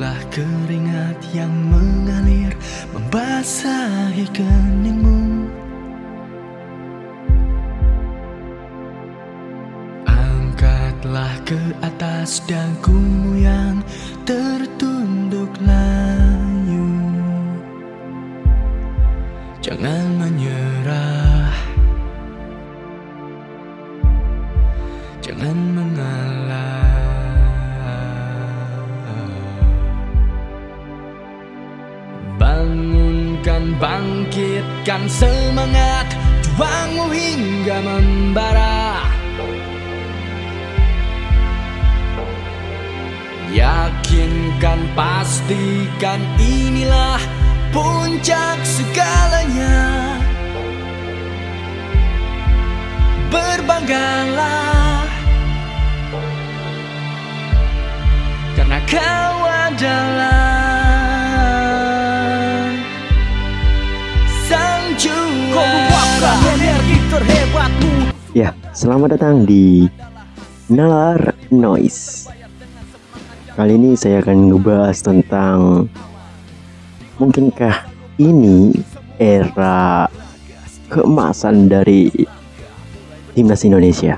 Angkatlah keringat yang mengalir Membasahi keningmu. Angkatlah ke atas dagumu yang tertunduk layu. Jangan menyerah bangkitkan semangat Juangmu hingga membara. Yakinkan, pastikan inilah puncak segalanya. Berbanggalah. Karena kau adalah selamat datang di Nalar Noise. Kali ini saya akan ngebahas tentang mungkinkah ini era keemasan dari timnas Indonesia.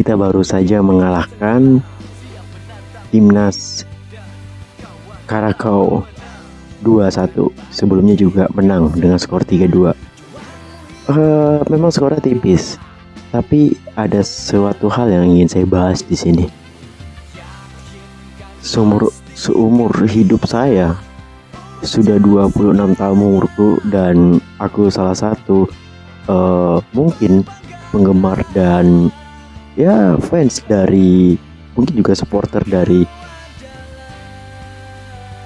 Kita baru saja mengalahkan timnas Karakau 2-1. Sebelumnya juga menang dengan skor 3-2. Eh, memang skornya tipis, tapi ada suatu hal yang ingin saya bahas di sini. Seumur seumur hidup saya sudah 26 tahun umurku dan aku salah satu eh, mungkin penggemar dan ya fans dari mungkin juga supporter dari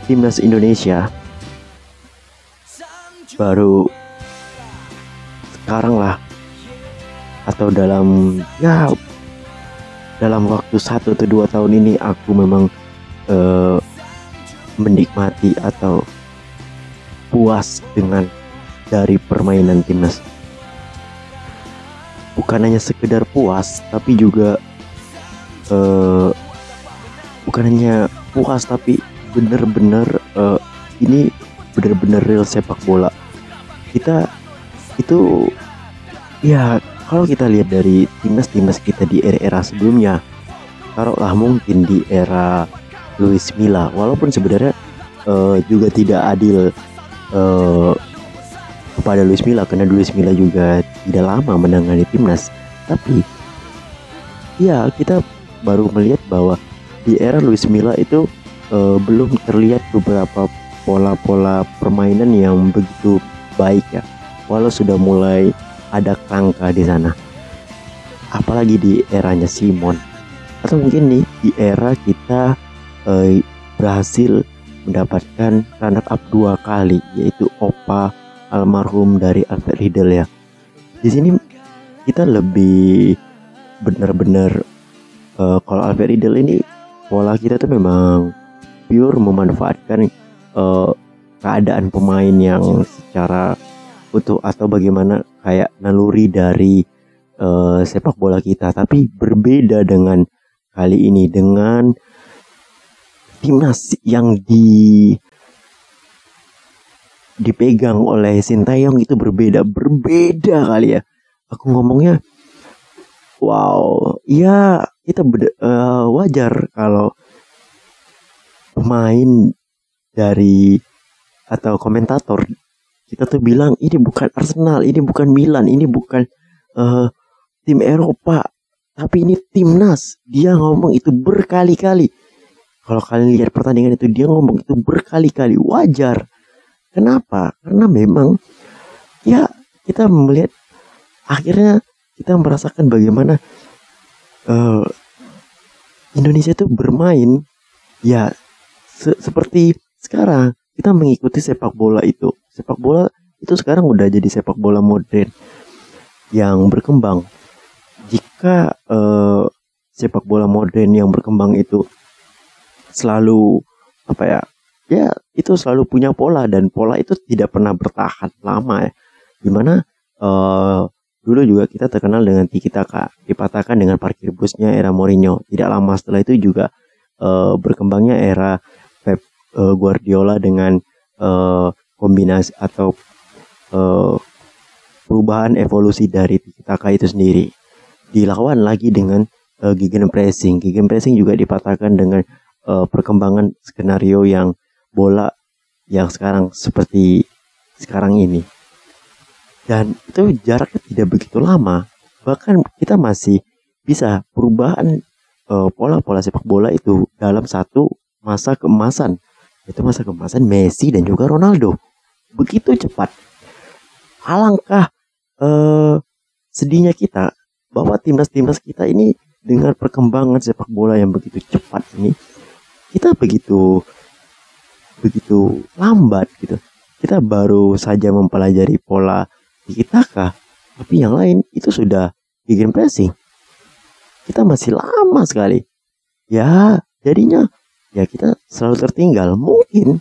timnas Indonesia baru sekarang lah atau dalam ya dalam waktu satu atau dua tahun ini aku memang eh, menikmati atau puas dengan dari permainan timnas. Bukan hanya sekedar puas tapi juga eh, bukan hanya puas tapi bener-bener eh, ini bener-bener real sepak bola. Kita itu ya kalau kita lihat dari timnas-timnas kita di era-era sebelumnya taruhlah mungkin di era Luis Milla. Walaupun sebenarnya eh, juga tidak adil eh, kepada Luis Milla karena Luis Milla juga tidak lama menangani timnas. Tapi ya kita baru melihat bahwa di era Luis Milla itu eh, belum terlihat beberapa pola-pola permainan yang begitu baik ya. Walau sudah mulai ada kerangka di sana. Apalagi di eranya Simon. Atau mungkin nih di era kita eh, berhasil mendapatkan runner up dua kali yaitu Opa almarhum dari Alfred Riedel ya. Di sini kita lebih benar-benar eh, kalau Alfred Riedel ini pola kita tuh memang pure memanfaatkan eh, keadaan pemain yang secara utuh atau bagaimana kayak naluri dari eh, sepak bola kita tapi berbeda dengan kali ini dengan timnas yang di dipegang oleh Sintayong itu berbeda berbeda kali ya. Aku ngomongnya wow ya kita beda- eh, wajar kalau pemain dari atau komentator kita tuh bilang ini bukan Arsenal ini bukan Milan ini bukan eh, tim Eropa tapi ini timnas. Dia ngomong itu berkali-kali. Kalau kalian lihat pertandingan itu dia ngomong itu berkali-kali. Wajar. Kenapa? Karena memang ya kita melihat akhirnya kita merasakan bagaimana eh, Indonesia itu bermain ya se- seperti sekarang. Kita mengikuti sepak bola itu sepak bola itu sekarang udah jadi sepak bola modern yang berkembang. Jika eh, sepak bola modern yang berkembang itu selalu apa ya ya itu selalu punya pola dan pola itu tidak pernah bertahan lama ya. Di mana eh, dulu juga kita terkenal dengan tiki taka dipatahkan dengan parkir busnya era Mourinho. Tidak lama setelah itu juga eh, berkembangnya era Pep eh, Guardiola dengan eh, kombinasi atau eh, perubahan evolusi dari taka itu sendiri dilawan lagi dengan uh, gegen pressing. Gegen pressing juga dipatahkan dengan eh, perkembangan skenario yang bola yang sekarang seperti sekarang ini. Dan itu jaraknya tidak begitu lama. Bahkan kita masih bisa perubahan pola-pola sepak bola itu dalam satu masa keemasan. Itu masa keemasan Messi dan juga Ronaldo begitu cepat alangkah eh, sedihnya kita bahwa timnas-timnas kita ini dengan perkembangan sepak bola yang begitu cepat ini kita begitu begitu lambat gitu. Kita baru saja mempelajari pola tiki taka tapi yang lain itu sudah gegen pressing. Kita masih lama sekali. Ya jadinya ya kita selalu tertinggal. Mungkin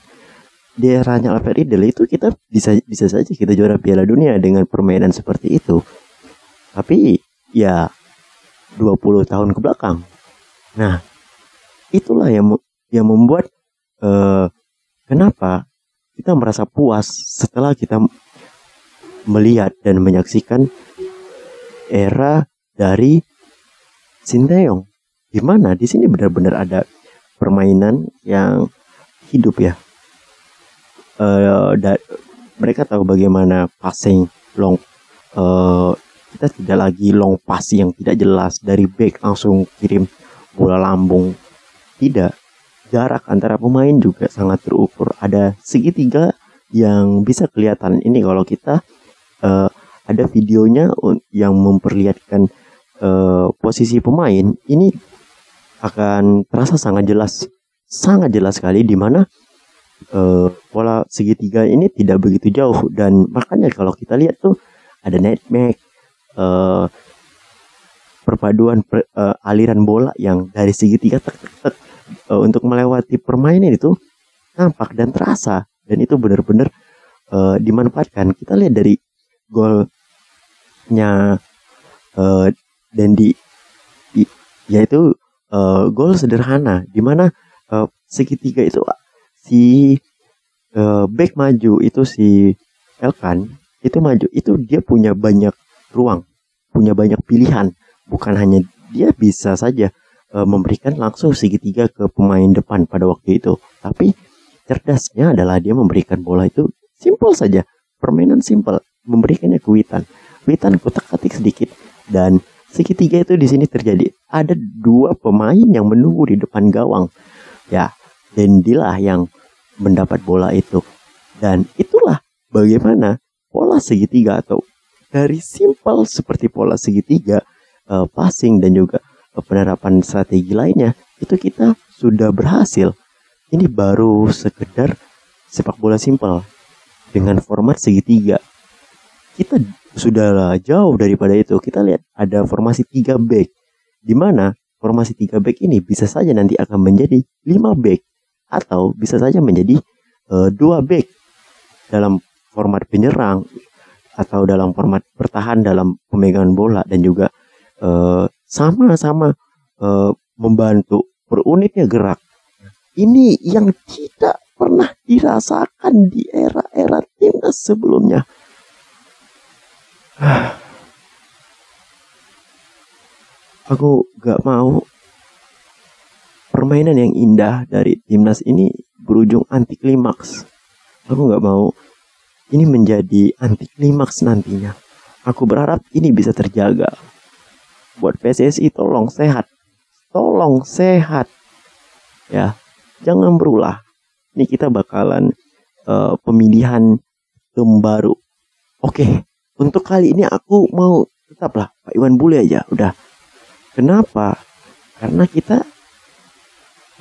di eranya Alfred Riedel itu kita bisa bisa saja kita juara Piala Dunia dengan permainan seperti itu. Tapi ya 20 tahun ke belakang. Nah itulah yang yang membuat eh, kenapa kita merasa puas setelah kita melihat dan menyaksikan era dari Sinteyong. Di mana di sini benar-benar ada permainan yang hidup ya Da- mereka tahu bagaimana passing long eh, kita tidak lagi long pass yang tidak jelas dari back langsung kirim bola lambung. Tidak jarak antara pemain juga sangat terukur. Ada segitiga yang bisa kelihatan. Ini kalau kita eh, ada videonya yang memperlihatkan eh, posisi pemain ini akan terasa sangat jelas sangat jelas sekali di mana eh, pola segitiga ini tidak begitu jauh. Dan makanya kalau kita lihat tuh ada nutmeg eh, perpaduan per- eh, aliran bola yang dari segitiga tek, tek, tek, eh, untuk melewati permainan itu nampak dan terasa. Dan itu benar-benar eh, dimanfaatkan. Kita lihat dari golnya eh, Dendi I- yaitu eh, gol sederhana di mana eh, segitiga itu si eh, back maju itu si Elkan itu maju itu dia punya banyak ruang punya banyak pilihan. Bukan hanya dia bisa saja eh, memberikan langsung segitiga ke pemain depan pada waktu itu tapi cerdasnya adalah dia memberikan bola itu simple saja permainan simple memberikannya ke Witan Witan kutak-katik sedikit dan segitiga itu di sini terjadi. Ada dua pemain yang menunggu di depan gawang. Ya Dendilah yang mendapat bola itu. Dan itulah bagaimana pola segitiga atau dari simple seperti pola segitiga eh, passing dan juga penerapan strategi lainnya itu kita sudah berhasil. Ini baru sekedar sepak bola simple dengan format segitiga. Kita sudah jauh daripada itu. Kita lihat ada formasi 3 back di mana formasi 3 back ini bisa saja nanti akan menjadi 5 back atau bisa saja menjadi eh, dua back dalam format penyerang atau dalam format bertahan dalam pemegangan bola dan juga eh, sama-sama eh, membantu per unitnya gerak. Ini yang tidak pernah dirasakan di era-era timnas sebelumnya. Aku gak mau permainan yang indah dari timnas ini berujung anti klimaks. Aku nggak mau ini menjadi anti klimaks nantinya. Aku berharap ini bisa terjaga. Buat PSSI tolong sehat. Tolong sehat. Ya, jangan berulah. Ini kita bakalan eh, pemilihan tim baru. Oke, untuk kali ini aku mau tetaplah Pak Iwan Bule aja. Udah. Kenapa? Karena kita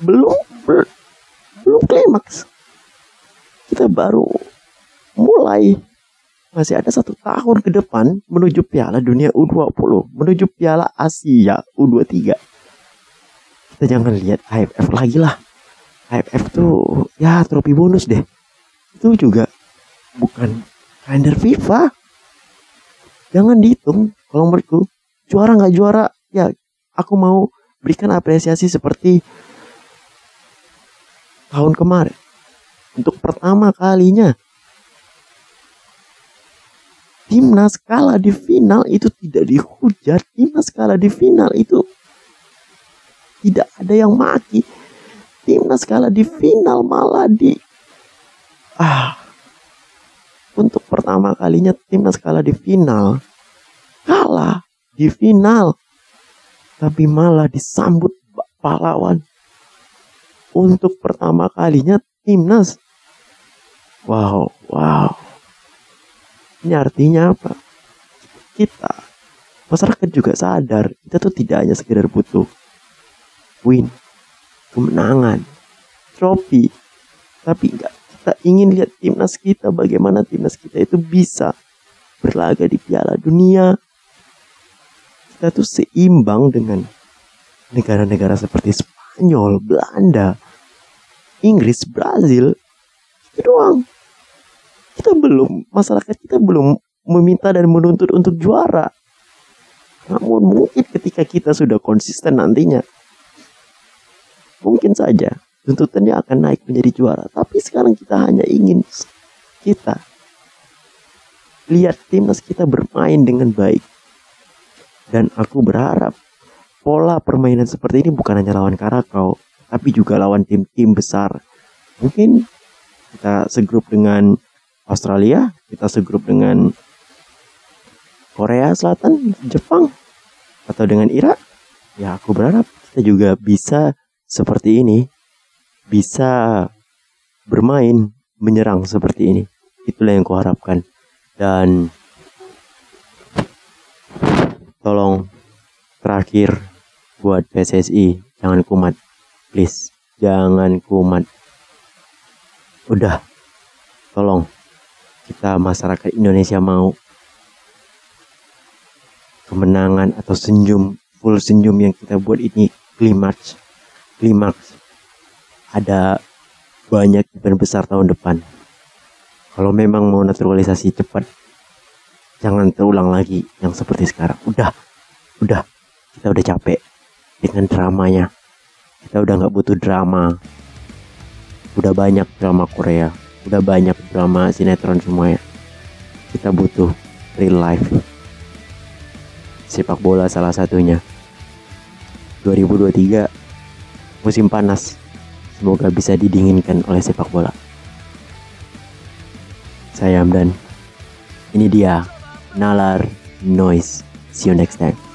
belum belum klimaks. Kita baru mulai masih ada satu tahun ke depan menuju Piala Dunia U20, menuju Piala Asia U23. Kita jangan lihat AFF lagi lah. AFF tuh ya trofi bonus deh. Itu juga bukan kalender FIFA. Jangan dihitung kalau menurutku juara nggak juara ya aku mau berikan apresiasi seperti tahun kemarin. Untuk pertama kalinya. Timnas kalah di final itu tidak dihujat. Timnas kalah di final itu tidak ada yang maki timnas kalah di final malah di ah. Untuk pertama kalinya timnas kalah di final. Kalah di final. Tapi malah disambut pahlawan untuk pertama kalinya timnas wow wow ini artinya apa? Kita, masyarakat juga sadar, kita tuh tidak hanya sekedar butuh win, kemenangan, trofi, tapi enggak kita ingin lihat timnas kita bagaimana timnas kita itu bisa berlaga di Piala Dunia. Kita tuh seimbang dengan negara-negara seperti Spanyol, Belanda, Inggris, Brazil. Itu doang kita belum masyarakat kita belum meminta dan menuntut untuk juara. Namun mungkin ketika kita sudah konsisten nantinya, mungkin saja tuntutannya akan naik menjadi juara. Tapi sekarang kita hanya ingin kita lihat timnas kita bermain dengan baik. Dan aku berharap pola permainan seperti ini bukan hanya lawan Karakau, tapi juga lawan tim-tim besar. Mungkin kita segrup dengan Australia, kita segrup dengan Korea Selatan, Jepang, atau dengan Irak. Ya aku berharap kita juga bisa seperti ini, bisa bermain, menyerang seperti ini. Itulah yang kuharapkan. Dan tolong terakhir buat PSSI jangan kumat please. Jangan kumat. Udah. Tolong. Kita masyarakat Indonesia mau kemenangan atau senyum full senyum yang kita buat ini klimaks. Klimaks. Ada banyak event besar tahun depan. Kalau memang mau naturalisasi cepat jangan terulang lagi yang seperti sekarang. Udah. Udah. Kita udah capek dengan dramanya. Kita udah nggak butuh drama. Udah banyak drama Korea. Udah banyak drama sinetron semuanya. Kita butuh real life. Sepak bola salah satunya. 2023 musim panas. Semoga bisa didinginkan oleh sepak bola. Saya Amdan ini dia Nalar Noise. See you next time